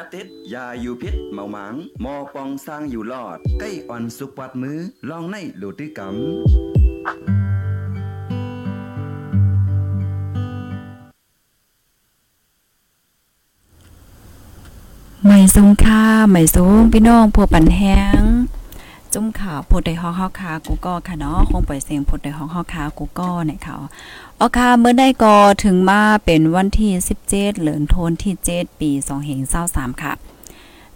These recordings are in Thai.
จังจับติดยาอยู่พิษเมาหมางมอปองสร้างอยู่รอด ใกล้อ่อนสุกวัดมือลองในโลดด้วยกำไม่สูงค่าไม่สูงพี่น้องพวกปันแห้ง จุ้มข่าวพูดได้ฮอกฮอกคากูก็ค่ะเนาะคงปล่อยเสียงพูดได้ฮอกฮอกคากูก็ในเขาออค่ะเมื่อได้ก็ถึงมาเป็นวันที่17เหลือนโทนที่7ปี2เฮง23ค่ะ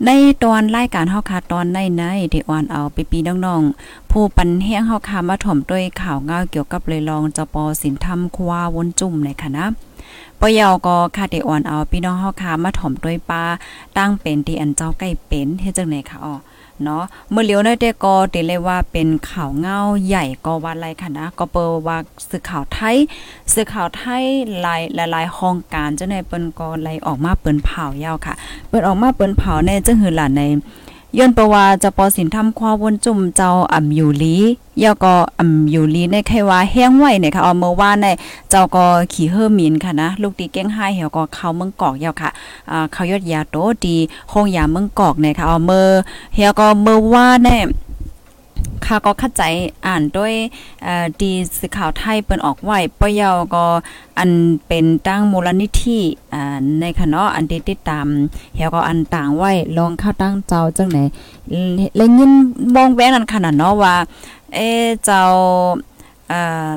ในตอนรายการเฮาค่ะตอนในในที่อ่อนเอาไปปีน้องๆผู้ปันแห้งเฮาค่ะมาถ่อมด้วยข่าวง่าเกี่ยวกับเลยลองจปสินธรรมควาวนจุ่มในคณะปยาวก็คาเดอ่อนเอาพี่น้องเฮาค่ะมาถ่อมด้วยปลาตั้งเป็นที่อันเจ้าใกล้เป็นเฮ็ดจังได๋ค่ะอ๋อ เนาะเมื่อเลียวในแต่ก็ติเลยว่าเป็นข่าวเงาใหญ่ก็ว่าไรค่ะนะ ก็เปิว่าสื่อข่าวไทยสื่อข่าวไทยหลายหลายห้องการเจ้าในเปิ้นก็ไลออกมาเปิ้นเผายาวค่ะ เปิ้นออกมาเปิ้นเผาในจังหือหลานใน ย้อนประว่าจะปอสินทำควาวนจุ่มเจ้าอ่ำอยู่ลียอก็อ่ำอยู่ลีในไขว่าแห้งไว้เนี่ยค่ะเอาเมื่อว่าในเจ้าก็ขี่เฮอมินค่ะนะลูกตีเก้งไห้เหี่ยวก็เข้าเมืองกอกยาวค่ะอ่าเขายอดยาโตดีห้งยาเมืองกอกเนี่ยค่ะเอาเมื่อเหี่ยวก็เมื่อว่าใน ค่ะก็เข้าใจอ่านด้วยดีสื่อข่าวไทยเปิ้นออกไว้ปยาวก็อันเป็นตั้งมูลนิธิอ่ในคณะอันติดตามเฮาก็อันต่างไว้ลองเข้าตั้งเจ้าจังไหนแล้วยินมองแว้นั่นขนาดเนาะว่า เอเจ้าเอ่อ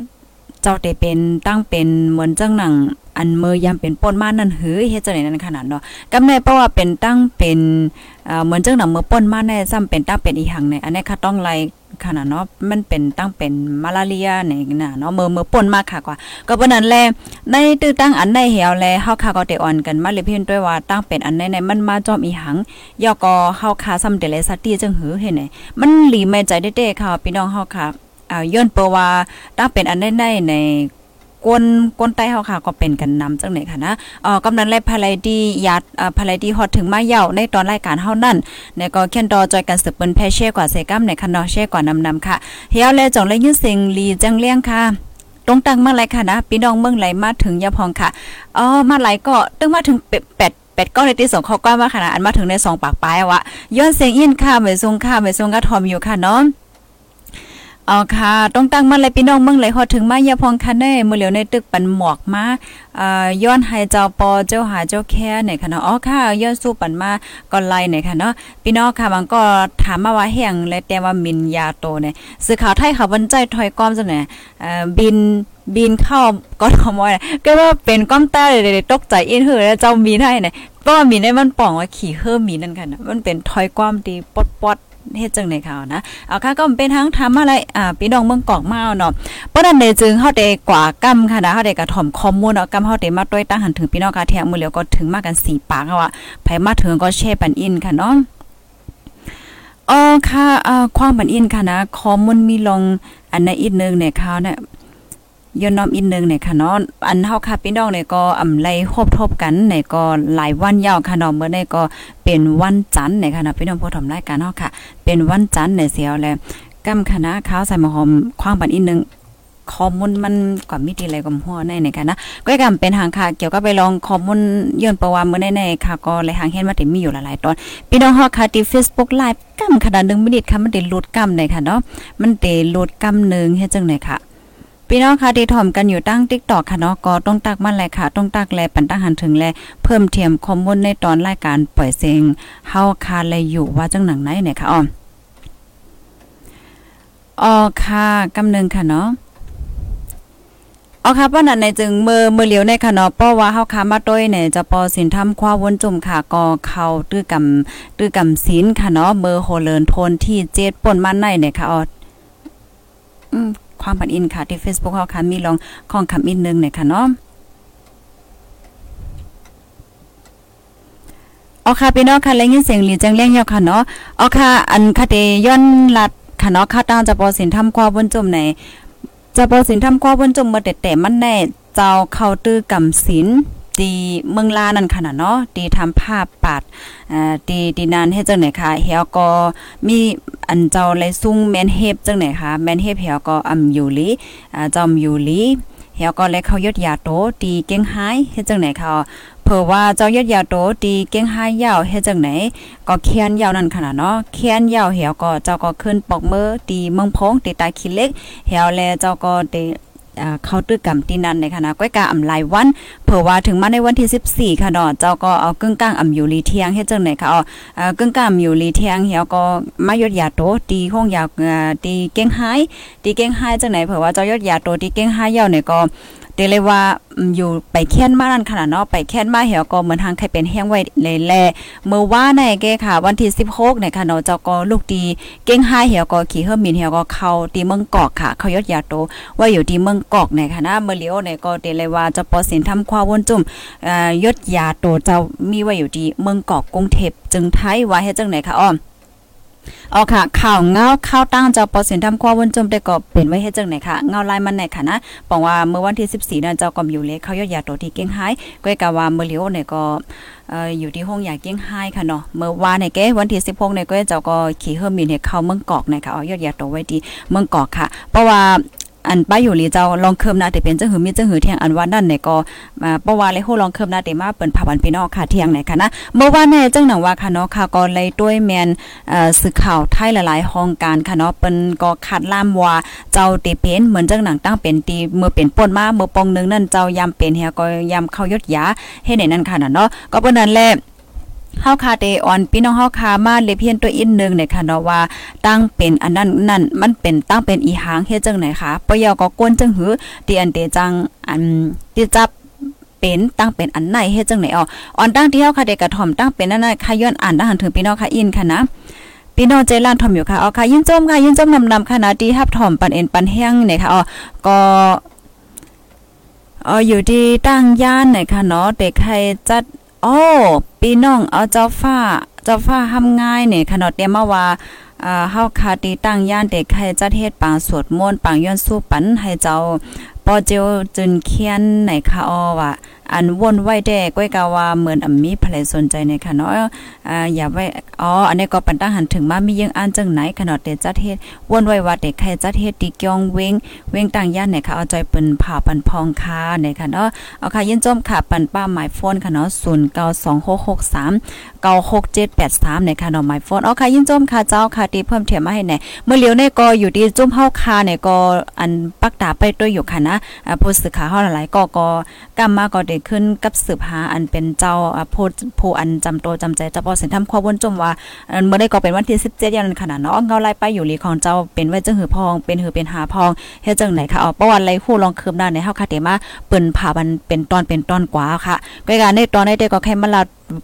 เจ้าได้เป็นตั้งเป็นเหมือนจังหนังอันเมื่อยามเป็นป่นมานั่นหือเฮ็ดจังได๋นั่นขนาดเนาะกำในเพราะว่าเป็นตั้งเป็นเอ่อเหมือนจังหนังเมื่อป่นมาแน่ซ้ำเป็นตั้งเป็นอีหังในอันนี้ค่ะต้องไล่ ขนาดเนาะมันเป็นตั้งเป็นมาลาเรียนี่น่ะเนาะเมื่อเมื่อป่นมากค่ะกว่า ก็เพราะนั้นแลในตื้อตั้งอันในเหี่ยวแลเฮาค่ะก็ได้อ่อนกันมาเลยเพิ่นด้วยว่าตั้งเป็นอันในในมันมาจอมอีหังยอก็เฮาค่ะซ้ำเดเลสตีจังหือเห็นไหนมันหลีไม่ใจเด้ๆค่ะพี่น้องเฮาค่ะอ่าย้อนเปว่าตั้งเป็นอันในในใน กวนกวนใต้เฮาค่ะก็เป็นกันนำจังไหนค่ะนะเอ่อกำนันและภรรยดียัดเอ่อภรรยดีฮอดถึงมาเย่าในตอนรายการเฮานั่นในก็เขียนดอจอยกันสืบเปิ้นแพเช่กว่าเซกัมในคันดอเช่กว่านำนำค่ะเฮียวแลจ่องและยินเสียงลีจังเลี้ยงค่ะตรงตังมาไหลค่ะนะพี่น้องเมืองไหลมาถึงยาพองค่ะอ๋อมาไหลก็ตึงมาถึงเป็ดเป็ดก็ในที่สองเขาก็มาขนาดอันมาถึงในสองปากปลายวะย้อนเสียงอินค่ะไม่ทรงค่ะไม่ทรงก็ทอมอยู่ค่ะเนาะ อ๋อค่ะ ต้องตั้งมันเลยพี่น้องเมืองเลยฮอดถึงมายาพองคันเน่มื้อเหลียวในตึกปันหมวกมาอ่อย้อนให้เจ้าปอเจ้าหาเจ้าแค่เนี่ยค่ะเนาะอ๋อค่ะย้อนสู้ปันมาก่อนไล่เนี่ยค่ะเนาะพี่น้องค่ะบางก็ถามมาว่าแห่งและแต่ว่ามินยาโตเนี่ยสื่อข่าวไทยค่ะวันใจถอยก้อมจังไหนเอ่อบินบินเข้าก็ทมอยก็ว่าเป็นก้อมต้เลยตกใจอินเหือแล้วเจ้ามีให้เนี่ยเพราะว่ามีได้มันป่องว่าขี่เฮือมีนั่นค่ะมันเป็นถอยความดีปดปด เฮ็ดจังได๋ค่ะนะเอาค่ะก็เป็นทั้งทำอะไรอ่าพี่น้องเมืองกอกมาเนาะเพราะนั้นในจึงเฮาได้กว่ากำค่ะนะเฮาได้กระถ่อมข้อมูลเนาะกำเฮาได้มาต้วยตั้งหันถึงพี่น้องค่ะแท้มื้อแล้วก็ถึงมากัน4ปากว่าไผมาถึงก็แชร์ปันอินค่ะเนาะอ๋อค่ะอ่าความปันอินค่ะนะข้อมูลมีลงอันในอีกนึงเนี่ยค่ะเนี่ย ย้อนน้อมอีกนึงเนี่ยค่ะเนาะอันเฮาค่ะพี่น้องเนี่ยก็อำไลครบทบกันเนี่ยก็หลายวันยาวค่ะเนาะเมื่อได้ก็เป็นวันจันทร์เนี่ยค่ะนะพี่น้องผู้ทำรายการเฮาค่ะ เป็นวันจันทร์เนี่ยเสียวแล้วกำคณะข้าวใส่หมหอมคว้างปันอีกนึงข้อมูลมันกว่ามิติอะไรกับหัวในในกันนะก็กำเป็นทางค่ะเกี่ยวกับไปลองข้อมูลย้อนประวัติเมื่อในๆค่ะก็เลยหางเห็นว่าติมีอยู่หลายๆตอนพี่น้องเฮาค่ะที่ Facebook Live กำขนาด1มินิค่ะมันได้ลดกำได้ค่ะเนาะมันได้ลดกำนึงเฮ็ดจังได๋ค่ะ พี่น้องค่ะที่ถ่อมกันอยู่ตั้ง TikTok ค่ะเนาะก็ต้องตักมันแหละค่ะ ต้องตักแลปันตั้งหันถึงแลเพิ่มเทียมข้อมูลในตอนรายการปล่อยเสียงเฮาคาเลยอยู่ว่าจังหนังไหนเนี่ยค่ะอ๋ออ๋อค่ะกำเนึงค่ะเนาะเอาค่ะป้านันในจึงเมื่อเมื่อเหลียวในค่ะเนาะเพราว่าเฮาค้ามาต้อยเนี่ยจะปอสินทำคว้าวนจุ่มค่ะก็เข้าตื้อกำตื้อกำศีลค่ะเนาะมือโหเลินโทนที่เจ็ดป่นมันในเนี่ยค่ะอ๋ออืม ความปันอินค่ะที่ Facebook เฮาค่ะมีลองข้องคำอินนึงหน่อยค่ะเนาะเอาค่ะพี่น้องค่ะแล้ยินเสียงหลีจังเลี้ยงยาวค่ะเนาะเอาค่ะอันคาเดย้อนลัดค่ะเนาะค่าตางจะปอสินทำความบนจุ่มในจะปอสินทำความบนจมเมมาแต่แต่มันแน่เจ้าเข้าตื้อกำสิน ตีเมืองลานั่นค่ะเนาะตีทำภาพปัดอ่าตีตีนานเฮ็ดจังไหนค่ะเฮียก็มีอันเจ้าเลยซุ่งแมนเฮ็บจังไหนค่ะแมนเฮบเฮียก็อำอยู่ลีอ่าจอมอยู่ลีเฮียก็เลยเขายดยาโตตีเก่งหายเฮ็ดจังไหนค่ะเผื่อว่าเจ้ายดยาโตตีเก่งหายยาวเฮ็ดจังไหนก็เคียนยาวนั่นค่ะเนาะเคียนยาวเฮียก็เจ้าก็ขึ้นปอกมือตีเมืองพงตีตาขี้เล็กเฮียแลเจ้าก็ตี เข้าตื้อกำตีนันในคณะก้อยกาอำลายวันเผื่อว่าถึงมาในวันที่ 14 ค่ะเนาะเจ้าก็เอากึ่งกลางอำอยู่ลีเทียงเฮ็ดจังไหนค่ะอ๋อกึ่งกลางอำอยู่ลีเทียงเฮียก็มายดยาโตตีห้องยาตีเก้งหายตีเก้งหายจังไหนเผื่อว่าเจ้ายดยาโตตีเก้งหายยาวเนี่ยก็ เตเลยว่าอยู่ไปแค้นมานั่นขนาดเนาะไปแค้นมาเหี่ยวก็เหมือนทางใครเป็นแห้งไว้เลยแลเมื่อว่าในแกค่ะ วันที่16เนี่ยค่ะเนาะเจ้าก็ลูกดีเก้งห้าเหี่ยวก็ขี่เฮือมินเหี่ยวก็เข้าตีเมืองกอกค่ะ เขายดยาโตว่าอยู่ที่เมืองกอกเนี่ยค่ะนะเมื่อเลี้ยวเนี่ยก็เตเลยว่าจะปอสินทำความวนจุ่มอ่อยดยาโตเจ้ามีไว้อยู่ที่เมืองกอกกรุงเทพจึงไทยว่าเฮ็ดจังไหนค่ะอ้อม อ๋อค่ะ ข่าวเงาข้าวตั้งเจ้าปอสินทำควาวนจมได้ก็เป็นไว้ให้เจังไหนค่ะเงาลายมันไหนค่ะนะบอกว่าเมื่อวันที่14นั้นเจ้าก็อยู่เล็กเขายอดยาตัวที่เก่งหายก้อยกะว่าเมื่อเลียวเนี่ยก็อยู่ที่ห้องยาเก่งหายค่ะเนาะเมื่อวานเนี่ยแกวันที่16เนี่ยก็เจ้าก็ขี่เฮอร์มินเนี่ยเข้าเมืองกอกนะคะเอายอดยาตัวไว้ที่เมืองกอกค่ะ เพราะว่า อันป้าอยู่ลีเจ้าลองเคิมนาแต่เป็นเจังหือมีเจังหือเที่ยงอันว่านั่นเนี่ยก็มาปว่าเลยโหลองเคิมนาแต่มาเปิ้นพาบันพี่น้องค่ะเที่ยงไหนค่ะนะเมื่อวานแน่จังหนังว่าค่ะเนาะค่ะก็เลยด้วยแมนเอ่อสื่อข่าวไทยหลายๆห้องการค่ะเนาะเปิ้นก็คัดล่ามว่าเจ้าเตเป็นเหมือนจังหนังตั้งเป็นตีเมื่อเป็นป่นมาเมื่อปองนึงนั่นเจ้ายามเป็นเฮียก็ยามเข้ายศยาเฮ็ดในนั้นค่ะเนาะก็เปิ้นนั้นแหละ เฮาคาเตออนพี่น้องเฮาคามาเลเพียนตัวอินนึงเนี่ยค่ะเนาะว่าตั้งเป็นอันนั้นนั่นมันเป็นตั้งเป็นอีหางเฮ็ดจังไหนคะปยอก็กวนจังหือตีอันเตจังอันที่จับเป็นตั้งเป็นอันไหนเฮ็ดจังไหนอ๋อออนตั้งที่เฮาคาเดกระถ่อมตั้งเป็นนั่นน่ะค่ะย้อนอ่านทหารถึงพี่น้องค่ะอินค่ะนะพี่น้องใจล้านถ่อมอยู่ค่ะเอค่ะยินจมค่ะยินจมนำนำค่ะนะที่ฮับถ่อมปันเอ็นปันแห้งเนี่ยค่ะอ๋อก็เอออยู่ที่ตั้งย่านเนี่ยค่ะเนาะเด็กใครจัด โอ้พี่น้องเอาเจ้าฟ้า เจ้าฟ้าทำง่ายเนี่ยขนาดเดียมาว่าอ่าเฮาคาตีตั้งย่านเด็กให้จัดเฮ็ดปางสวดมนต์ปางย้อนสู้ปันให้เจ้าปอเจียวจนเคียนในคะออว่า อันวนไว้แด้ก้อยกาว่าเหมือนอำมีใครสนใจในค่ะเนาะอ่าอย่าไว้อ๋ออันนี้ก็ปันตั้งหันถึงมามียังอ่านจังไหนขนาดเตจัดเฮ็ดวนไว้ว่าเด็กใครจัดเฮ็ดตีกียงเวงเวงตั้งย่านเนี่ยค่ะเอาใจเปิ้นผ่าปันพองค่ะเนี่ยค่ะเนาะเอาค่ะยินจมค่ะปันป้าหมายโฟนค่ะเนาะ092663 96783เนี่ยค่ะเนาะหมายโฟนเอาค่ะยินจมค่ะเจ้าค่ะตีเพิ่มเทียมมาให้แน่เมื่อเลียวเนี่ยก็อยู่ที่จุ้มเฮาคาเนี่ยก็อันปักตาไปด้วยอยู่ค่ะนะผู้สื่อข่าวเฮาหลายๆก็ก็กำมาก็ได้ขึ้นกับสืบหาอันเป็นเจ้าผู้ผู้อันจำตัวจำใจเจ้าพ่อสินทำความวนจมว่าเมื่อได้ก็เป็นวันที่17ยันขนาดเนาะเงาไล่ไปอยู่ลีของเจ้าเป็นไว้จังหือพอง เป็นหือเป็นหาพองเฮ็ดจังไหนค่ะเอาประวัติไล่ฮู้ลองคืมได้ในเฮาค่ะเตมาเปิ้นผ่ามันเป็นตอนเป็นตอนกว่าค่ะก็การในตอนได้ก็แค่มาลา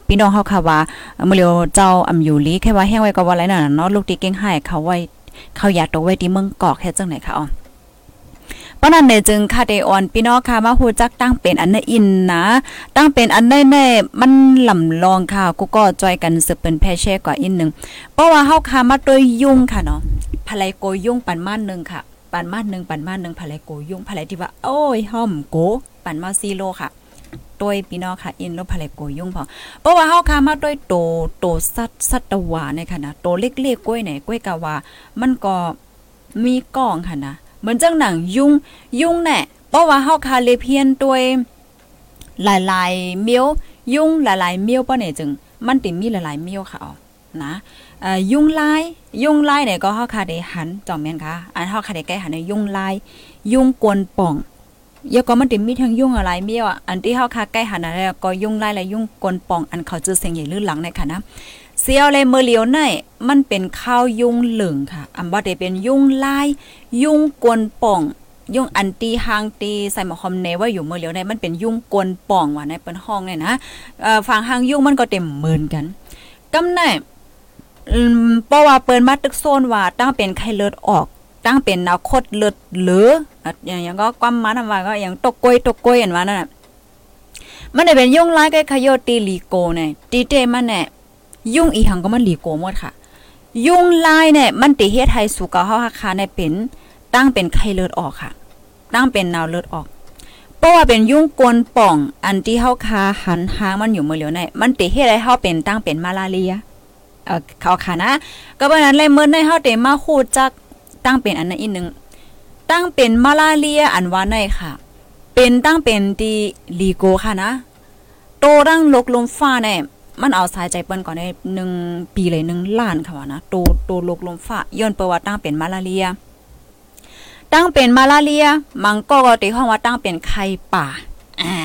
พี่น้องเฮาค่ะว่าเมื่อเลียวเจ้าอำอยู่ลีแค่ว่าแห้งไว้ก็ว่าไรนั่นเนาะลูกตีเก่งให้เขาไว้เขาอยากตกไว้ที่เมืองกอกเฮ็ดจังไหนค่ะอ๋อ ปนั้นเนจึงคาเดออนพี่น้องค่ะมาฮู้จักตั้งเป็นอันนอินนะ ตั้งเป็นอันแน่ๆมันลำลองค่ะกูก็จอยกันสืบเป็นแพเช่กว่าอินนึงเพราะว่าเฮาค่ะมาโดยยุ่งค่ะเนาะภะไลโกยุ่งปันม่านนึงค่ะปันม่านนึงปันม่านนึงภะไลโกยุ่งภะไลที่ว่าโอ้ยห่อมโกปันมาซีโลค่ะตัวพี่น้องค่ะอินแล้วภะไลโกยุ่งพอเพราะว่าเฮาค่ะมาด้วยโตโตสัตสัตวาในค่ะนะโตเล็กๆกล้วยไหนกล้วยกะว่า มันก็มีกล้องค่ะนะ เหมือนจังหนังยุ่งยุ่งแน่เพราะว่าเฮาคาเลเพียนตัวหลายๆเมียวยุ่งหลายๆเมียวป้อเนี่ยจึงมันติมีหลายๆเมียวค่ะนะเอ่อยุ่งลายยุ่งลายเนี่ยก็เฮาคาได้หันจอมแม่นค่ะอันเฮาคาได้ใกล้หันในยุ่งลายยุ่งกวนป่องยก็มันติมีทั้งยุ่งอะไรเมียวอันที่เฮาคาใกล้หันน่ะก็ยุ่งลายและยุ่งกวนป่องอันเขาจื้อเสียงใหญ่ลื่นหลังในค่ะนะ เซียวเลยเมื่อเลียวในมันเป็นข้าวยุงเหลืองค่ะอันบ่ได้เป็นยุงลาย ยุงกวนป่อง ยุงอันตีหางตีใส่หมอคอมเนว่าอยู่เมื่อเลียวในมันเป็นยุงกวนป่องว่าในเปิ้นห้องเนี่ยนะเอ่อฝั่งหางยุงมันก็เต็มหมื่นกันกำไนเพราะว่าเปิ้นมาตึกโซนว่าตั้งเป็นไข้เลือดออก ตั้งเป็นนวคดเลือดหรืออย่างย่างก็ความมาทำว่าก็อย่างตกกล้วยตกกล้วยอันว่านั่นน่ะมันได้เป็นยุ่งร้ายก็ขยอตีลีโกเนี่ยตีเตมันเนี่ย ยุ่งอีหังก็มันหลีโกหมดค่ะ ยุ่งลายเนี่ยมันติเฮ็ดให้สุกเฮาฮักคาในเป็นตั้งเป็นไข้เลือดออกค่ะ ตั้งเป็นแนวเลือดออกเพราะว่าเป็นยุ่งกวนป่องอันที่เฮาคาหันหางมันอยู่มือเหลียวในมันติเฮ็ดให้เฮาเป็นตั้งเป็นมาลาเรียเอ่อเขาค่ะนะ ก็เพราะนั้นเลยเมื่อในเฮาเตมาคูดจักตั้งเป็นอันนั้นอีกนึงตั้งเป็นมาลาเรียอันว่าในค่ะ เป็นตั้งเป็นตีลีโกค่ะนะ โตรังลกลมฟ้าเนี่ย มันเอาสายใจเปิ้นก่อนได้หนึ่งปีเลยหนึ่งล้านค่ะว่านะโตโตลกลมฟ้าย้อนประวัติตั้งเป็นมาลาเรีย ตั้งเป็นมาลาเรีย มังก็ก็ตีห้องว่าตั้งเป็นไข้ป่าอ่า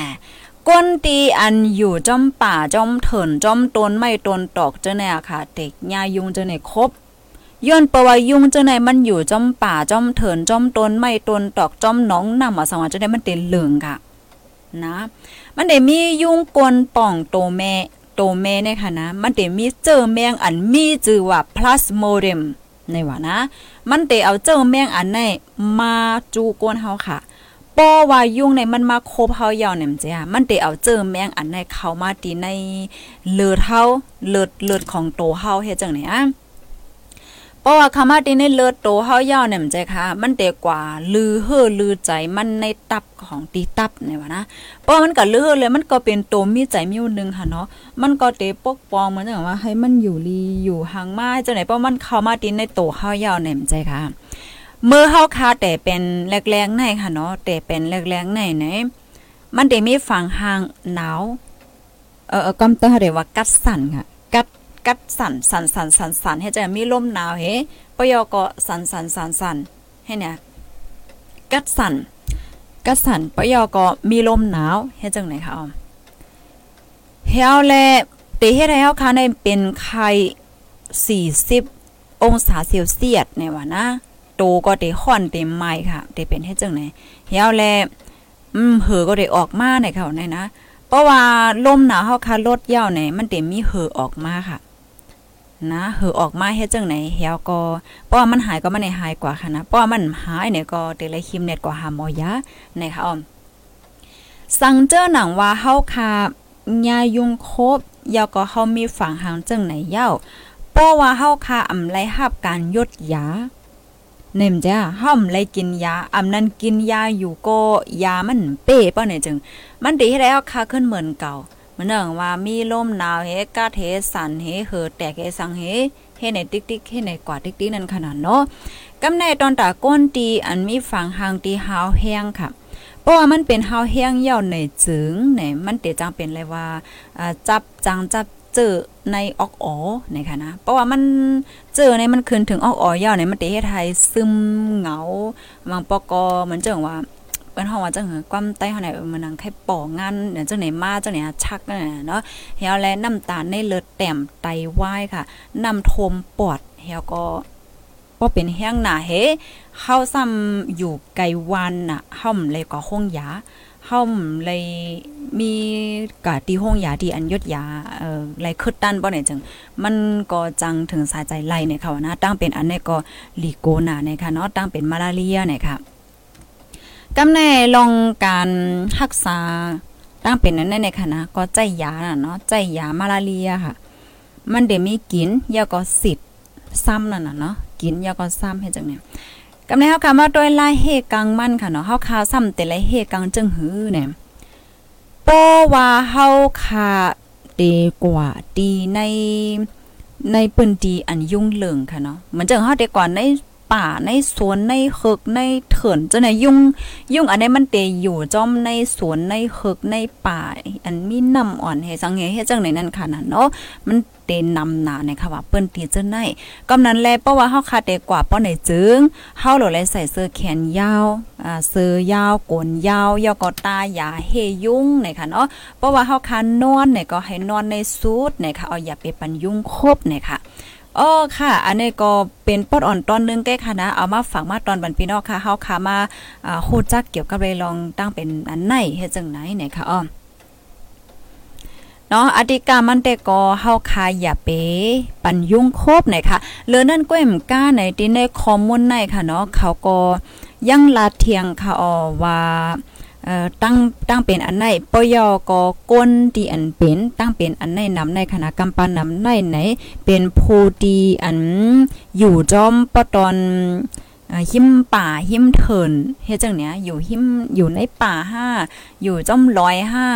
ก้นตีอันอยู่จอมป่าจอมเถินจอมต้นไม่ต้นตอกเจ้าเนี่ยค่ะเด็กยายุงเจ้าเนียครบย้อนประว่ายุงเจ้าไหนมันอยู่จอมป่าจอมเถินจอมต้นไม่ต้นตอกจอมหนองน้ำอะสังว่าเจ้าไหนมันเต็เหลืองค่ะนะ มันได้มียุงกลป่องโตแม่ โตแม่เนี่ยค่ะนะ มันเตมีเจอแมงอันมีชื่อว่า plasmodium ในว่านะ มันเตเอาเจอแมงอันในมาจูกวนเฮาค่ะป้อว่ายุ่งในมันมาโคบเฮายาวเนี่ยจ้ะมันเตเอาเจอแมงอันในเข้ามาตีในเลือดเฮาเลือดเลือดของโตเฮาเฮ็ดจังไหนอะ ราะว่าคำว่าที่ในเลือดโตเฮายาวเนี่ยมันใจค่ะ มันเตกว่า ลือเฮ่อลือใจมันในตับของตีตับเนี่ยว่านะเพราะมันก็ลือเฮอเลยมันก็เป็นโตมีใจมีนึงค่ะเนาะมันก็เตปกปองเหมือนจังว่าให้มันอยู่ลีอยู่ห่างมาจังไหนเพราะมันเข้ามาตีในโตเฮายาวเนี่ยมันใจค่ะเมื่อเฮาคาแต่เป็นแรกๆในค่ะเนาะแต่เป็นแรกๆในไหนมันได้มีฝั่งห่างหนาวเออก็ต้องเรียกว่ากัดสั่นค่ะ กัด กัดสั่นสั่นสั่นสั่นสั่นให้จะมีลมหนาวเฮปยอก็สั่นสั่นสั่นสั่นให้เนี่ยกัดสั่นกัดสั่นปยอก็มีลมหนาวเฮ็ดจังไหนคะออมเฮาแลเตเฮ็ดให้เฮาคาในเป็นไข้40 องศาเซลเซียสในว่านะโตก็เตค่อนเต็มไม้ค่ะเตเป็นเฮ็ดจังไหนเฮาแลอืมเหอก็ได้ออกมาในเขาในนะเพราะว่าลมหนาวเฮาคาลดยาวไหนมันเต็มมีเหอออกมาค่ะ นะเหอออกมาเฮ็ดจังไหนเฮาก็เพราะมันหายก็มันได้หายกว่าค่ะนะเพราะมันหายเนี่ยก็เตเลยคิมเน็ตกว่าหาหมอยาในค่ะออมสังเจอหนังว่าเฮาคายายุงครบยาวก็เฮามีฝังหางจังไหนยาวเพราะว่าเฮาคาอำไลหับการยดยาเนมจ้าห้อมเลกินยาอำนั้นกินยาอยู่ก็ยามันเป้ป่ะเนี่ยจึง มันดีให้แล้วค่าขึ้นเหมือนเก่า มือนเดิมว่ามีลมหนาวเฮกาเทสันเฮเหอแตกเฮสังเฮเฮในติ๊กติ๊กเฮในกว่าติ๊กติ๊กนั่นขนาดเนาะกำในตอนตาก้นตีอันมีฝังหางตีหาวแห้งค่ะเพราะว่ามันเป็นหาวแห้งยาวในจึงเนี่ยมันเตจังเป็นเลยว่าจับจังจับเจอในออกอ๋อนะคะนะ เพราะว่ามันเจอในมันขึ้นถึงออกอ๋อยาวเนี่ยมันเตเฮ็ดให้ซึมเหงาบางปกอเหมือนจังว่า เปิ้นเฮาว่าจังหือความใต้เฮาไหนมันนังแค่ป่องานเนี่ยจังไหนมาจังไหนชักนั่นน่ะเนาะเฮาและน้ำตาลในเลือดแต้มไตวายค่ะ น้ำทมปอดเฮาก็บ่เป็นแห้งหน้าเฮเฮาซ้ำอยู่ไกลวันน่ะเฮาเลยก็ห้องยาเฮาเลยมีกะที่ห้องยาที่อันยดยาเอ่อไลคึดตันบ่เนี่ยจังมันก็จังถึงสายใจไล่เนี่ยค่ะว่านะตั้งเป็นอันนี้ก็ลีโกนาเนี่ยค่ะเนาะตั้งเป็นมาลาเรียเนี่ยค่ะ กำแน่ลองการรักษาตั้งเป็นนั้นในค่ะนะก็ใจยาน่ะเนาะใจยามาลาเรียค่ะ มันเดี๋ยวมีกินยาก็สิทธ์ซ้ำนั่นน่ะเนาะกินยาก็ซ้ำให้จังเนี่ยกำแน่เฮาคำว่าด้วยลายเฮกังมันค่ะเนาะเฮาคาซ้ำแต่ละเฮกังจึงหือเนี่ยเพราะว่าเฮาคาดีกว่าดีในในปืนดีอันยุ่งเหลิงค่ะเนาะเหมือนจังเฮาดีกว่าใน ป่าในสวนในเฮกในเถินจังไหนยุ่งยุ่งอันนี้มันเตอยู่จอมในสวนในเฮกในป่า อันมีน้ำอ่อนให้สังเกตเฮจังไหนนั่นค่ะน่ะเนาะมันเตนำหนาในค่ะว่าเปิ้นตีจังไหนกำนั้นแลเพราะว่าเฮาคาเดกว่าป้อไหนจึงเฮาโหลเลยใส่เสื้อแขนยาวอ่าเสื้อยาวโกนยาวยาวก็ตาอย่าเฮยุ่งเนี่ยค่ะเนาะเพราะว่าเฮาคานอนเนี่ยก็ให้นอนในสูทเนี่ยค่ะเอาอย่าไปปันยุ่งครบเนี่ยค่ะ อ๋อค่ะ อันนี้ก็เป็นปอดอ่อนตอนนึงแก้ค่ะนะ เอามาฝากมาตอนบันพี่นองค่ะเฮาค่ะมาอ่าฮู้จักเกี่ยวกับเลยลองตั้งเป็นอันไหนเฮ็ดจังไหนเนี่ยค่ะอ้อเนาะอธิกามันแต่ก็เฮาคาอย่าเป๋ปันยุ่งครบหน่อยค่ะเลือนั่นก้อยมก้าในที่ในคอมมูนในค่ะเนาะเขาก็ยังลาเทียงค่ะออว่า ตั้งตั้งเป็นอันไหนปยอก็ก้นที่อันเป็นตั้งเป็นอันไหนนำในคณะกรรมปานำในไหน เป็นผู้ดีอันอยู่จอมปตอนหิมป่าหิมเถินเฮ็ดจังเนี้ยอยู่หิมอยู่ในป่าห้าอยู่จอมร้อยห้า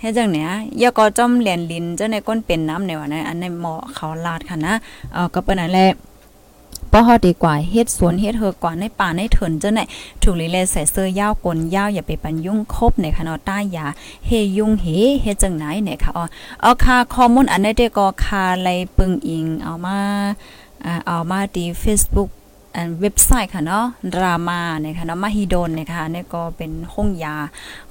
เฮ็ดจังเนี้ยยาก็จอมเหรียญลินเจ้าในก้นเป็นน้ำในวันนั้นอันในเหมาะเขาลาดค่ะนะเออก็เป็นนั่นแหละ ป้อฮอดีกว่าเฮ็ดสวนเฮ็ดเฮอกว่าในป่าในเถินเจ้าไหนถูกลีเลใส่เสื้อยาวกลยาวอย่าไปปันยุ่งคบในคณะต้ายาเฮยุ่งเฮเฮ็ดจังไหนเนี่ยค่ะอ๋อเอาค่าข้อมูลอันนี้เด็กก็คาไลปึงอิงเอามาเอามาดี Facebook เว็บไซต์ค่ะเนาะดราม่าเนี่ยค่ะเนาะมหิดลเนี่ยค่ะเนี่ยก็เป็นห้องยา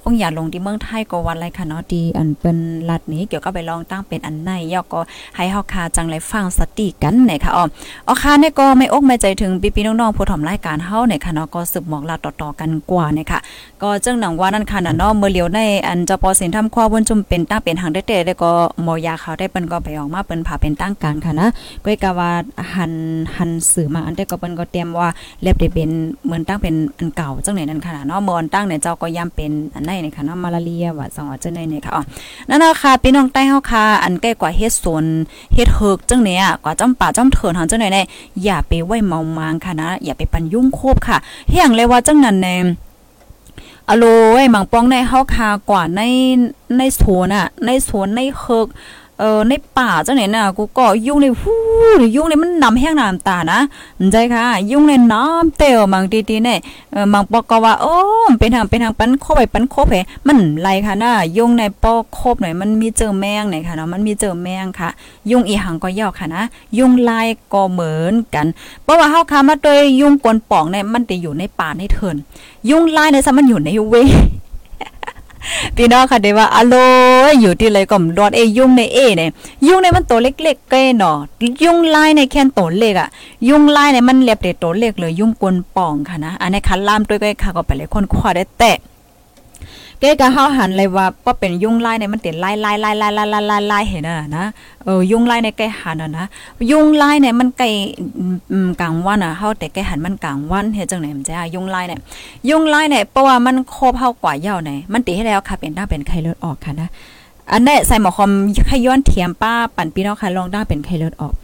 ห้องยาลงที่เมืองไทยก็วันไรค่ะเนาะที่อันเป็นรัฐนี้เกี่ยวกับไปลองตั้งเป็นอันในย่อก็ให้เฮาคาจังไรฟังสติกันเนี่ยค่ะอ๋ออ๋อค่ะเนี่ยก็ไม่อกไม่ใจถึงพี่ๆน้องๆผู้ถ่อมรายการเฮาเนี่ยค่ะเนาะก็สืบหมอกลาต่อๆกันกว่าเนี่ยค่ะก็จังหนังว่านั่นค่ะเนาะเมื่อเลียวในอันจะปอสินทำความวนจุมเป็นตั้งเป็นหางได้แต่แล้วก็หมอยาเขาได้เปิ้นก็ไปออกมาเปิ้นผ่าเป็นตั้งการค่ะนะก้อยกะว่าหันหันสื่อมาอันได้ก็เปิ้นก็เตยมว่าเล็บได้เป็นเหมือนตั้งเป็นอันเก่าจังไหนนั่นค่ะเนาะมอนตั้งเนี่ยเจ้าก็ย่ำเป็นอันไหนเนี่ยค่ะเนาะมาลาเรียว่าสองว่าจังไหนเนี่ยค่ะอ๋อนั่นนะคะพี่น้องใต้เฮาค่ะอันใกล้กว่าเฮ็ดสวนเฮ็ดเฮิกจังเนี่ยกว่าจ้ำป่าจ้ำเถินหางจังไหนเนี่ยอย่าไปไว้เมามางค่ะนะอย่าไปปันยุ่งโคบค่ะเฮียงเลยว่าจังนั้นแน่อโลไอ้มังป้องในเฮาคากว่าในในสวนอะในสวนในเฮิก เออในป่าเจังไหนน่ะกูก็ยุ่งในฮู้ยุ่งในมันนำแห้งน้ำตานะใจค่ะ ยุ่งในน้ำเตียวบางทีๆเนี่ยเออบางปอกก็ว่าโอ้เป็นทางเป็นทางปันโคไปปันโคไปมันไรค่ะน่ะยุ่งในปอกโคบหน่อยมันมีเจอแมงหน่อยค่ะเนาะมันมีเจอแมงค่ะ ยุ่งอีหังก็ยอกค่ะนะ ยุ่งลายก็เหมือนกัน เพราะว่าเฮาค่ะมาโดยยุ่งกวนป่องเนี่ยมันจะอยู่ในป่าในเถินยุ่งลายในซะมันอยู่ในเว พี่น้องค่ะเดี๋ยวว่าอโลอยู่ที่ไรก็มดอดเอยุ่งในเอเนี่ยยุ่งในมันตัวเล็กๆเก้เนาะยุ่งลายในแค่ตัวเล็กอะ ยุ่งลายในมันเล็บเด็ดตัวเล็กเลยยุ่งกวนป่องค่ะนะอันนี้คันล่ามด้วยก็ค่ะก็ไปเลยคนคว้าได้แต่ เก้ก็เฮาหันเลยว่าก็เป็นยุ่งไล่ในมันเต็ไล่ไล่ไล่ไล่ไล่ไล่ไล่ไล่เห็นอะนะเออยุ่งไล่ในใกล้หันอะนะยุ่งไล่เนี่ยมันใกล้กลางวันอะเฮาแต่ใกล้หันมันกลางวันเฮ็ดจังไหนมันจะยุ่งไล่เนี่ยยุ่งไล่เนี่ยเพราะว่ามันโคบเฮากว่าเยาวเนี่ยมันติให้แล้วค่ะเป็นหน้าเป็นไข้เลือดออกค่ะนะอันนี้ใส่หมอคอมขย้อนเทียมป้าปั่นพี่น้องค่ะลองได้เป็นไข้เลือดออก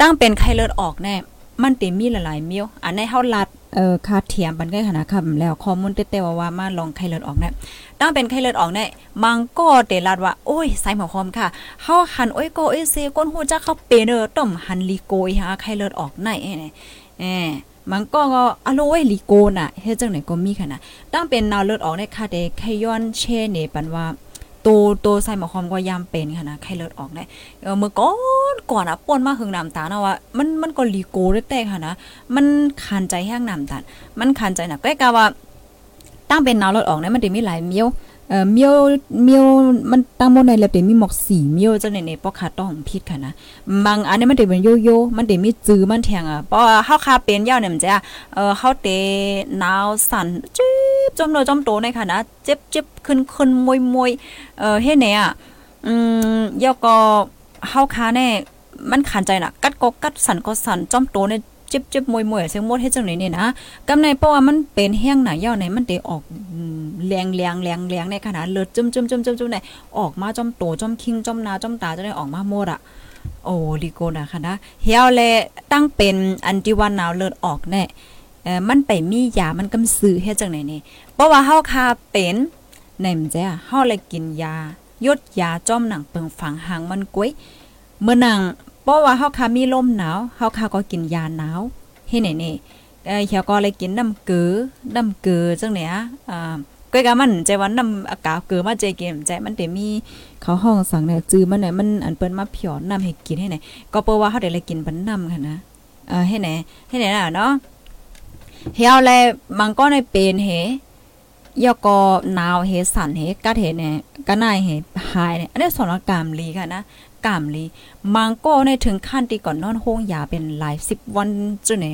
ตั้งเป็นไข้เลือดออกแน่ มันเติมีหลายๆมิ้วอันนี้เฮาลัดเอ่อคาเทียมปันใกล้ขนาดคำแล้วข้อมูลเต้ๆว่าว่ามาลองไข้เลือดออกเนี่ยตั้งเป็นไข้เลือดออกเนี่ยมังก็เตลัดว่าโอ้ยใส่หมอคอมค่ะเฮาหันโอ้ยโกเอเซก้นหูจักเข้าเปเนอต้มหันลีโกยหาไข้เลือดออกในเนี่ยมันก็ก็อโลยลีโกน่ะเฮ็ดจังไหนก็มีค่ะนะตั้งเป็นนาวเลือดออกในค่ะเดไขย้อนเชเนปันว่า ตัวตัวใส่หมอคอมก็ยามเป็นค่ะนะไข้เลือดออกได้เออเมื่อก่อนก่อนอะป่นมาหึงน้ำตาเนาะว่ามันมันก็ลีโก้ได้แต่ค่ะนะมันคันใจแห้งน้ำตามันคันใจนักก็กะว่าตั้งเป็นนาวเลือดออกเนี่ยมันจะมีหลายเมียว เอ่อมียวเมียวมันตั้งหมในแล้วเป็นมีหมอกสีเมียวจังในในปอกขาต้องผิดค่ะนะบางอันนี้มันได้เป็นโยโย่มันได้มีจื้อมันแทงอะเพราะเฮาคาเป็นยาวเนี่ยมันจะเอ่อเฮาเตหนาวสั่นจิ๊บจอมโนจอมโตในค่ะนะเจ็บเจ็บขึ้นขึ้นมวยมวยเอ่อเฮ็ดแน่อะอืมยอก็เฮาคาแน่มันขันใจน่ะ กัดก็กัดสั่นก็สั่นจอมโตเนี่ย จิบจิบมวยมวยเสียงมดเฮ็ดจังไหนนี่นะกำในเพราะว่ามันเป็นแห้งหนาย่อไหนมันได้ออกแรงแรงแรงแรงในขนาดเลือดจุ่มจุ่มจุ่มจุ่มจุ่มไหนออกมาจอมโตจอมคิงจอมนาจอมตาจะได้ออกมาหมดอะโอ้ลีโกนะคะนะเฮียวแลตั้งเป็นอันที่ว่าหนาวเลือดออกแน่เออมันไปมียามันกำซื้อเฮ็ดจังไหนนี่เพราะว่าเฮาคาเป็นในมันจะเฮาเลยกินยายดยาจ้อมหนังเปิงฝังหางมันก้วยเมื่อนัง เพราะว่าเฮาคามีลมหนาวเฮาคาก็กินยาหนาวเฮ็ดไหนนี่เอ่อเฮียก็เลยกินน้ำเกลือน้ำเกลือจังเนี่ยอ่าก้อยกะมันใจว่าน้ำอากาศเกลือมาใจกินใจมันเตมีเขาห้องสั่งเนี่ยจื้อมันเนี่ยมันอันเปิ้นมาเพียวน้ำให้กินให้ไหนก็เปิ้ว่าเฮาได้เลยกินปันน้ำค่ะนะเออให้ไหนให้ไหนน่ะเนาะเฮียวแลมังก็ในเป็นเฮยอก็หนาวเฮสั่นเฮกัดเฮเนี่ยก็นายเฮหายเนี่ยอันนี้สถานการณ์ลีค่ะนะ กามลีมังก็ในถึงขั้นที่ก่อนนอนโฮงยาเป็นหลายสิบวันจุไหน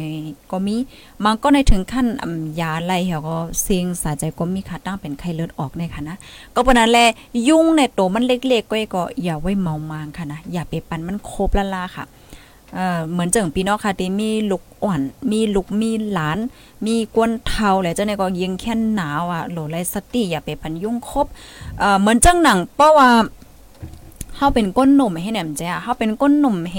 ก็มีมังก็ในถึงขั้นยาไล่เหี่ยก็เสียงสาใจก็มีค่ะตั้งเป็นไข้เลือดออกในค่ะนะก็ปนั้นแลยุ่งในตัวมันเล็กๆก็ก็อย่าไว้เมามางค่ะนะอย่าไปปันมันโคบละลาค่ะเหมือนเจิงพี่น้องค่ะที่มีลูกอ่อน มีลูกมีหลาน มีกวนเทาแหละเจ้าในก็ยิงแค่นหนาวอะโหลไรสติอย่าไปพันยุ่งครบเหมือนเจังหนังเพราะว่า เฮาเป็นก้นหนุ่มให้แหนมจ้ะเฮาเป็นก้นหนุ่มเฮ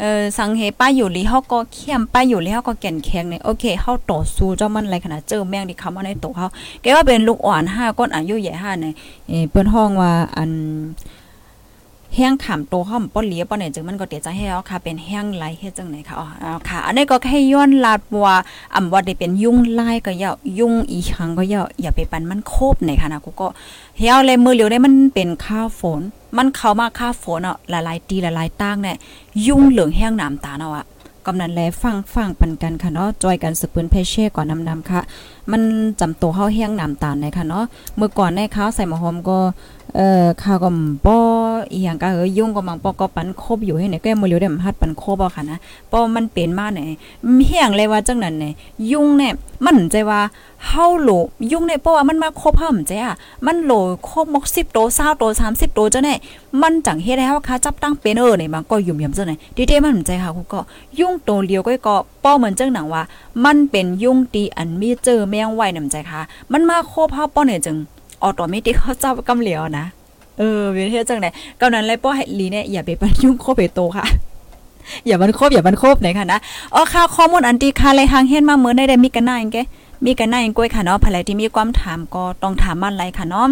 เอ่อสังเฮป้าอยู่ลีเฮาก็เข้มป้าอยู่ลีเฮาก็แก่นแข็งเนี่ยโอเคเฮาต่อสู้เจ้ามันอะไรขนาดเจอแม่งที่คำว่าในตัวเฮาแกว่าเป็นลูกอ่อน5ก้นอายุใหญ่5เนี่ยเอ่อเปิ้นห้องว่าอัน แห้งขามโตห้อมป้อนเลียป้อนเนี่ยจึงมันก็เตียใจให้เอาค่ะ เป็นแห้งไหลเฮ็ดจังไหนค่ะอ๋อค่ะ อันนี้ก็แค่ย้อนลาดว่าอำว่าได้เป็นยุ่งลายก็อย่ายุ่งอีหังก็อย่าอย่าไปปันมันโคบในค่ะนะกูก็เฮียเลยมือเหลียวได้มันเป็นข้าวฝน มันเข้ามาข้าวฝนอะหลายตีหลายตั้งเนี่ยยุ่งเหลืองแห้งน้ำตาเนาะอะกำนันแลฟังฟังปันกันค่ะเนาะจอยกันสืบปืนเพเช่ก่อนนำนำค่ะ มันจำตัวเฮาแห้งน้ำตาลในค่ะเนาะเมื่อก่อนในข้าวใส่หมอหอมก็ เอ่อข้าวก็บ่อีหยังก็เออยุ่งก็มังปอก็ปันคบอยู่ให้ไหนแก็มื้อเลียวได้ฮัดปันคบเอาค่ะนะเพราะมันเป็นมาไหนเฮียงเลยว่าจังนั้นเนี่ยยุ่งเนี่ยมันใจว่าเฮาโหลยุ่งเนี่ยเพราะว่ามันมาคบเฮาใจอะมันโหลคบมก10โต20โต30โตจังได๋มันจังเฮ็ดให้เฮาค่ะจับตั้งเป็นเออเนี่ยมันก็ยุ่มยำจังได๋ดีเดมันใจค่ะกูก็ยุ่งโตเลียวก็ก็ป้อเหมือนจังหนังว่า มันเป็นยุ่งตีอันมีเจอแมงไว้นำใจค่ะ มันมาคบเฮาป้อเนี่ยจึง ออโตเมติกเขาจับกำเหลียวนะ เออเวียนเฮ็ดจังได๋กำนั้นเลยป้อให้ลีเนี่ยอย่าไปปันยุ่งโคบไปโตค่ะอย่ามันคบอย่ามันคบไหนค่ะนะอ๋อค่ะข้อมูลอันที่ค่ะเลยทางเฮ็ดมาเมื่อได้ได้มีกันหน้าจังแกมีกันหน้าจังก้อยค่ะเนาะภายที่มีความถามก็ต้องถามมันไรค่ะเนาะ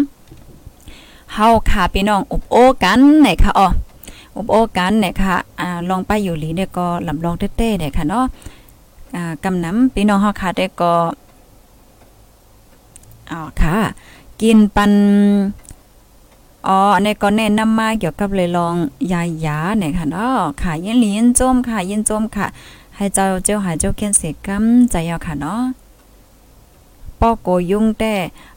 เฮาค่ะพี่น้องอบโอกันไหนค่ะอ๋ออบโอกันเนี่ยค่ะอ่าลองไปอยู่หลีเนี่ยก็ลำลองเต้ๆเนี่ยค่ะเนาะอ่ากำน้ำพี่น้องเฮาค่ะได้ก็อ๋อค่ะ กินปันอ๋ออันก็แนะนำมาเกี่ยวกับเลยลองยายาเนี่ยค่ะเนาะค่ะยินหลียินจมค่ะ ยินจมค่ะ ให้เจ้าเจ้าหายเจ้าเขียนเสกกำใจเอาค่ะเนาะป้อโกยุ่งแต่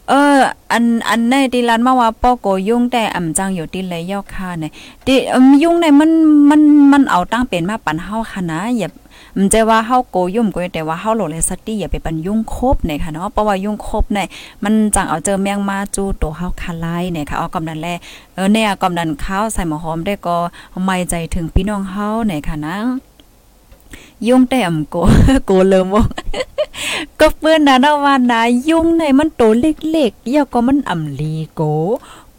เออ อันอันในที่ร้านมาว่าป้อโกยุ่งแต่อ่ำจังอยู่ที่เลยยอกค่ะเนี่ยที่ยุ่งในมันมันมันเอาตั้งเป็นมาปันเฮาค่ะนะอย่า มันจะว่าเฮาโกยุ่มโกแต่ว่าเฮาโหลเลสตี้อย่าไปปันยุ่งคบเนี่ยค่ะเนาะเพราะว่ายุ่งคบเนี่ยมันจังเอาเจอแมงมาจูตัวเฮาคาไลเนี่ยค่ะเอากำนันแลเออเนี่ยกำนันข้าวใส่หมอหอมได้ก็ไม่ใจถึงพี่น้องเฮาเนี่ยค่ะนะยุ่งแต่อำโกโกเลิมวก็เปิ้นนะนะว่านะยุ่งในมันโตเล็กๆอย่าก็มันอ่ำลีโก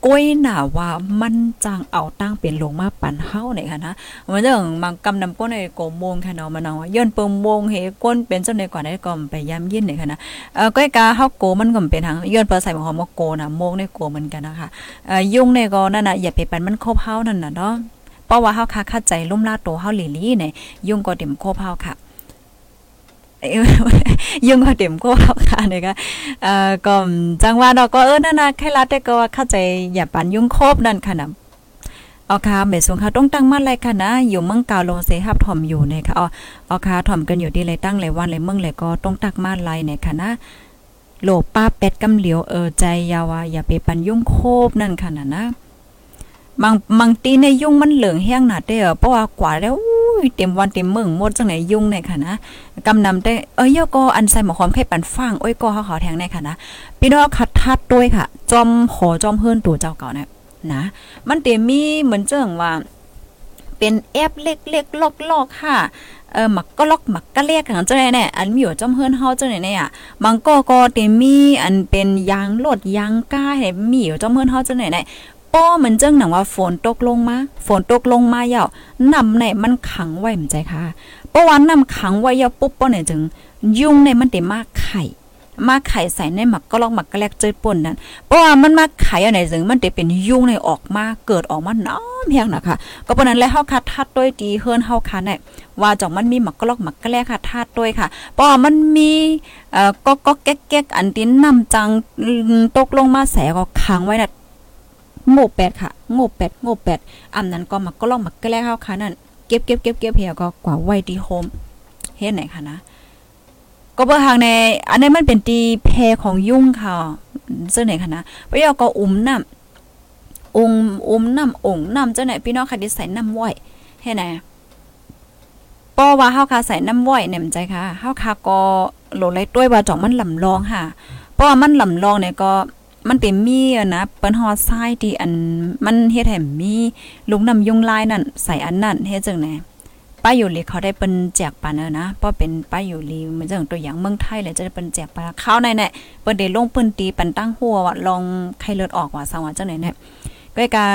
ก้อยหนาว่ามันจังเอาตั้งเป็นลงมาปั่นเฮาเนี่ยค่ะนะมันเรื่องมังกำนำก้นในโกมงค่ะเนาะมันเอาย้อนเปิงโมงเฮก้นเป็นจังได๋ก่อนได้ก็ไปย้ำยินเนี่ยค่ะนะเอ่อก้อยกาเฮาโกมันก็เป็นทางย้อนเปิใส่หอมโกนะโมงในโกเหมือนกันนะคะเอ่อยุ่งในก็นั่นน่ะอย่าไปปั่นมันครบเฮานั่นน่ะเนาะเพราะว่าเฮาค่ะเข้าใจลุ่มลาโตเฮาหลีๆเนี่ยยุ่งก็เต็มครบเฮาค่ะ ยุ่งก็เต็มก็ค่ะเนี่ยก็เอ่อก็จังว่าเนาะก็เออนั่นน่ะใครรัดแต่ก็ว่าเข้าใจอย่าปันยุ่งครบนั่นค่ะนะเอาค่ะเมสงค่ะต้องตั้งมั่นเลยค่ะนะ อยู่เมืองกาวลงเสหับถ่อมอยู่เนี่ยค่ะเอาเอาค่ะถ่อมกันอยู่ที่ไรตั้งไรวันไรเมืองไรก็ต้องตักมั่นไรเนี่ยค่ะนะโลป้าเป็ดกำเหลียวเออใจยาวาอย่าไปปันยุ่งโคบนั่นค่ะนะนะบางบางตีในยุ่งมันเหลืองแห้งหนาเด้อเพราะว่ากว่าแล้ว เต็มวันเต็มเมืองหมดจังไหนยุ่งในค่ะนะกำนำได้เอ้ยก็อันใส่หมอหอมไข่ปันฟางโอ้ยก็เขาขอแทงในค่ะนะพี่น้องขัดทัดด้วยค่ะ จอมหอจอมเฮิรนตัวเจ้าเก่าเนี่ยนะ มันเต็มมีเหมือนเจิงว่า เป็นแอปเล็กๆลอกๆค่ะเออหมักก็ล็อกหมักก็เรียกกันจังได๋แน่อันมีอยู่จอมเฮิรนเฮาจังได๋เนี่ยมังก็ก็เต็มมีอันเป็นยางรถยางก้าให้มีอยู่จอมเฮิรนเฮาจังได๋แน่ ป้อมันเจังหนังว่าฝนตกลงมา ฝนตกลงมาเย่านำในมันขังไว้มันใจค่ะเพราะว่านำขังไว้เย่าปุ๊บป้อเนี่ยจึง ยุ่งในมันได้มากไข่มาไข่ใส่ในหมักก็ลอกหมักก็แลกเจอป่นนั้นเพราะว่ามันมาไข่อะไรจึงมันได้เป็นยุ่งในออกมาเกิดออกมาน้อมเพียงนะคะก็เพราะนั้นแล้วเฮาคัดทัดด้วยดีเฮิรนเฮาคันเนี่ยว่าจ่องมันมีหมักก็ลอกหมักก็แลกค่ะทัดด้วยค่ะเพราะว่ามันมีเอ่อก็ก็แก๊กๆอันที่นำจังตกลงมาแสก็ขังไว้น่ะ โง่แปดค่ะ โง่แปดโง่แปดอันนั้นก็มักก็ลองมักก็แลกเฮาค่ะนั่นเก็บเก็บเก็บเก็บเหี่ยก็กว่าไว้ที่โฮมเฮ็ดไหนค่ะนะ ก็เบอร์ทางใน อันนี้มันเป็นตีแพของยุ่งค่ะซึ่งไหนค่ะนะไปเอาก็อุ้มน้ำองค์อมน้ำองค์น้ำจังไหนพี่น้องค่ะดิใส่น้ำไว้ให้ไหนป้อว่าเฮาค่ะใส่น้ำไว้เนี่ยมันใจค่ะเฮาค่ะก็โหลไหลต้วยว่าจ่องมันลำลองค่ะเพราะว่ามันลำลองเนี่ยก็ มันเป็นมีอะนะเปิ้นฮอดทรายที่อันมันเฮ็ดให้มีลุงน้ำยุงลายนั่นใส่อันนั้นเฮ็ดจังไหนป้าอยู่ลีเขาได้เปิ้นแจกปันเออนะเพราะเป็นป้าอยู่ลีเหมือนจังตัวอย่างเมืองไทยเลยจะเปิ้นแจกปันข้าวในเนี่ยเปิ้นได้ลงเปิ้นตีปันตั้งหัวว่าลองไข้เลือดออกว่าสังว่าจังไหนเนี่ยก็กา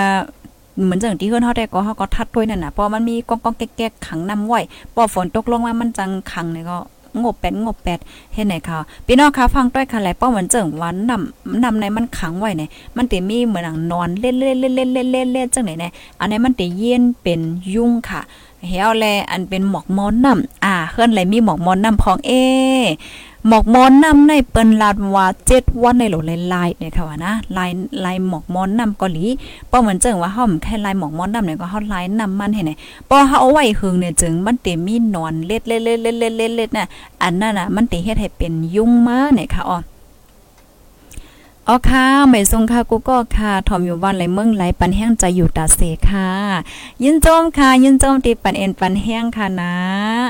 เหมือนจังที่เฮือนเฮาได้ก็เฮาก็ทัดด้วยนั่นน่ะเพราะมันมีกองๆแก๊กๆขังน้ำไว้พอฝนตกลงมามันจังขังเนี่ยก็ งบแปดงบแปดเฮ็ดไหนค่ะพี่น้องคะฟังต้อยค่ะหลป้อเหมือนเจิงวันนำนำในมันขังไว้เนี่ยมันติมีเหมือนหนังนอนเล่นๆๆๆๆๆจังไหนเนี่ยอันนี้มันติเย็นเป็นยุ่งค่ะเฮาแลอันเป็นหมอกมอนน้ำอ่าเฮือนไหลมีหมอกมอนน้ำพองเอ หมอกมอนน้ำในเปิ้นลาดว่า7วันในโหลลายๆเนี่ยค่ะว่านะลายลายหมอกมอนน้ำเกาหลีป้อเหมือนเจิงว่าเฮาแค่ลายหมอกมอนน้ำเนี่ยก็เฮาลายน้ำมันให้ไหนป้อเฮาเอาไว้หึงเนี่ยจึงมันเต็มีนอนเล็ดๆๆๆๆๆน่ะอันนั้นน่ะมันติเฮ็ดให้เป็นยุ่งมาเนี่ยค่ะอ๋อ อ๋อค่ะไม่ทรงค่ะกูก็ค่ะทอมอยู่บ้านไหลเมืองไหลปันแห้งใจอยู่ตาเสค่ะ ยินโจมค่ะ ยินโจมตีปันเอ็นปันแห้งค่ะนะ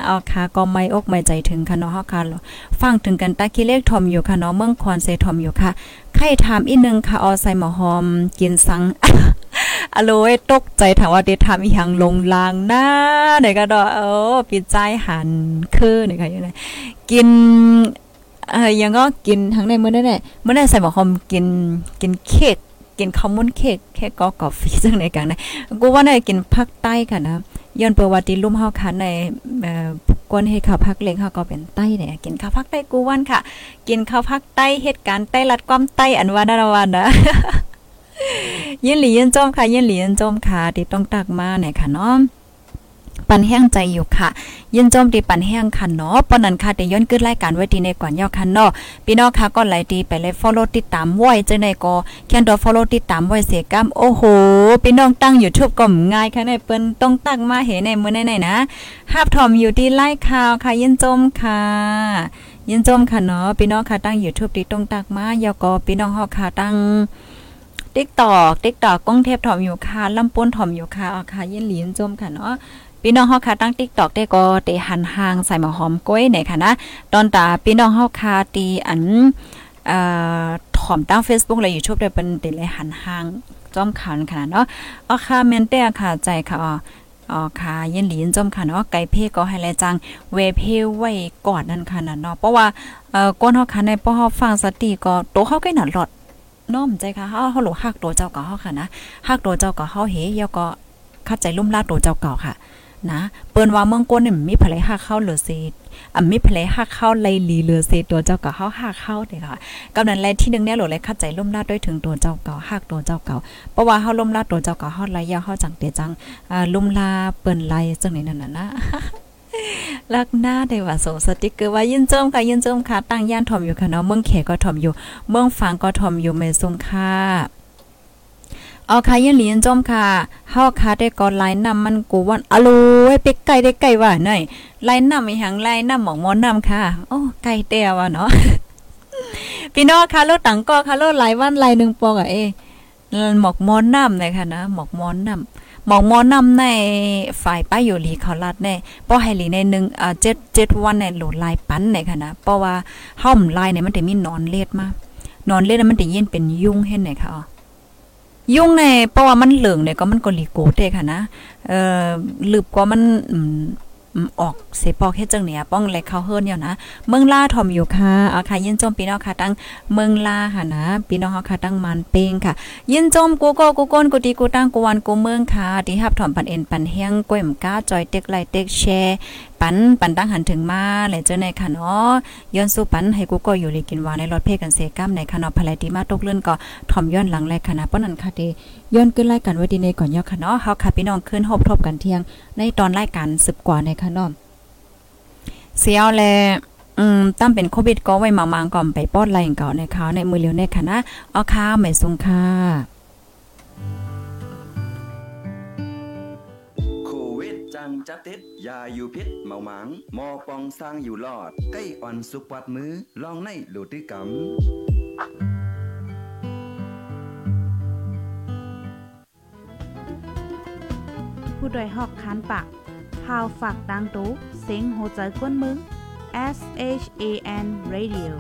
อ๋อค่ะก็ไม่อกไม่ใจถึงค่ะเนาะค่ะฟังถึงกันตาคิเลขทอมอยู่ค่ะเนาะเมืองคอนเซทอมอยู่ค่ะใครถามอีกนึงค่ะออใส่หมอหอม กินสังอโลยตกใจถามว่าได้ทำอีหยังลงลางหน้าไหนก็ดอเออปิดใจหันคือนี่ค่ะอยู่ไหนกิน เออยังก็กินทั้งในมื้อนั้นแหละมื้อนั้นใส่หมอหอมกินกินเค้กกินข้าวมุนเค้กแค่ก็กาแฟจังได๋กันนะกูว่าได้กินภาคใต้ค่ะนะย้อนประวัติลุ่มเฮาค่ะในเอ่อกวนเฮ็ดข้าวภาคเล็กเฮาก็เป็นใต้เนี่ยกินข้าวภาคใต้กูวันค่ะ กินข้าวภาคใต้เหตุการณ์ใต้รัดความใต้อันว่านั่นว่านะยินหลียินจอมค่ะยินหลียินจอมค่ะที่ต้องตักมาเนี่ยค่ะเนาะ ปันแห้งใจอยู่ค่ะ ยินจมที่ปันแห้งค่ะเนาะปนนั้นค่ะได้ย้อนขึ้นรายการไว้ที่ในก่อนย่อค่ะเนาะพี่น้องค่ะก็ไหลดีไปเลย follow ติดตามไว้จังได๋ก็แค่ดอ follow ติดตามไว้เสียกำโอ้โหพี่น้องตั้ง YouTube ก็ง่ายค่ะในเปิ้นต้องตักมาเห็นในมื้อไหนๆนะฮับถอมอยู่ที่ไลค์ข่าวค่ะยินจมค่ะยินจมค่ะเนาะพี่น้องค่ะตั้ง YouTube ที่ต้องตักมายอก็พี่น้องเฮาค่ะตั้ง ติ๊กตอกติ๊กตอกก้องเทพถ่อมอยู่ค่ะลำป้นถ่อมอยู่ค่ะอาค่ะยินหลีนจมค่ะเนาะพี่น้องเฮาค่ะตั้งติ๊กตอกได้ก็เตหันห่างใส่หมอหอมก้อยเนี่ยค่ะนะตอนตาพี่น้องเฮาค่ะตีอันเอ่อถ่อมตั้ง Facebook และ YouTube ได้เป็นเตเลยหันห่างจอมขันค่ะเนาะเอค่ะแม่นแต่ค่ะใจค่ะอ๋ออค่ะยินหลีนจมค่ะเนาะไก่เพ่ก็ให้แลจังเวเพ่ไว้ก่อนนั่นค่ะนะเนาะเพราะว่าเอ่อก้นเฮาค่ะในป้อเฮาฟังสติก็โตเฮาใกล้หนาหลอด น้อมใจค่ะเฮาเฮาหลฮักตัวเจ้าเก่าเฮาค่ะนะฮักตัวเจ้าเก่าเฮาเฮยก็เข้าใจลุ่มลาตัวเจ้าเก่าค่ะนะเปิ้นว่าเมืองก้นนี่มีไผลฮักเข้าเหลือเศษอะมีไผลฮักเข้าไลลีเหลือเศษตัวเจ้าเก่าเฮาฮักเข้าเด้ค่ะกำนั้นแลที่นึงเนี่ยหลเลยเข้าใจลุ่มลาด้วยถึงตัวเจ้าเก่าฮักตัวเจ้าเก่าเพราะว่าเฮาลุ่มลาตัวเจ้าเก่าเฮาไลยาวเฮาจังเตจังอ่าลุ่มลาเปิ้นไลจังนี้นั่นน่ะนะ ลักหน้าได้ว่าส่งสติกเกอร์ว่ายินจมค่ะยินจมค่ะตั้งย่านถอมอยู่ค่ะเนาะเมืองเขก็ถอมอยู่ เมืองฝางก็ถอมอยู่ไม่ทรงค่ะเอาค่ะยินเหรียญจมค่ะเฮาค่ะได้ก่อนไลน์นำมันกูวันอโลยเป็กไก่ได้ไก่ว่าหน่อยไลน์นำอีหังไลน์นำหมองมอนนำค่ะ โอ้ไก่เตียว่ะเนาะพี่น้องค่ะรถตังก็ค่ะรถหลายวันหลายหนึ่งปอกอะเอหมอกมอนนำเลยค่ะนะหมอกมอนนำ หมองมอนำในฝ่ายป้ายอยู่หลีเขาลัดแน่ป้อให้หลีในหนึ่งอ่าเจ็ดเจ็ดวันในโหลดลายปั้นในค่ะนะเพราะว่าห้อมลายเนี่ยมันจะมีนอนเล็ดมานอนเล็ดมันจะเย็นเป็นยุ่งเห็นไหนคะยุ่งในเพราะว่ามันเหลืองเนี่ยก็มันก็หลีโกเตค่ะนะเอ่อลืบก็มัน ออกเสปอกเฮ็ดจังเนี่ยป้องแลเขาเฮิรนเนี่ยนะเมืองล่าทอมอยู่ค่ะเอาค่ะยินจมพี่น้องค่ะตั้งเมืองล่าค่ะนะพี่น้องเฮาค่ะตั้งมันเป้งค่ะ ยินจมกูก็กูก้นกูตีกูตั้งกูวันกูเมืองค่ะที่ฮับถอมปันเอ็นปันแห้งก้วยมก้าจอยเต็กไลเต็กแชร์ ปันปันตั้งหันถึงมาแหละเจ้าในค่ะเนาะย้อนสู้ปันให้กูก็อยู่เลยกินวาในรถเพ่กันเสกัมในค่ะเนาะภายดีมาตกเลื่อนก็ถ่อมย้อนหลังแลค่ะนะเพราะนั้นค่ะดีย้อนขึ้นรายการไว้ดีในก่อนย่อค่ะเนาะเฮาค่ะพี่น้องขึ้นฮบทบกันเที่ยง ในตอนรายการ10กว่าในค่ะเนาะเสียวแลอืมตั้มเป็นโควิดก็ไว้มามางก่อมไปป้อนไรเก่าในเขาในมือเลียวในค่ะนะเอาข้าไม่ทรงค่ะ จับติดยาอยู่พิษเมาหมางมอปองสร้างอยู่รอด ใกล้อ่อนสุกวัดมือลองในหลูดตื้อกำผู้โดยหอกคันปากพาวฝากดังตู้เซ็งโหใจก้นมึง S H A N Radio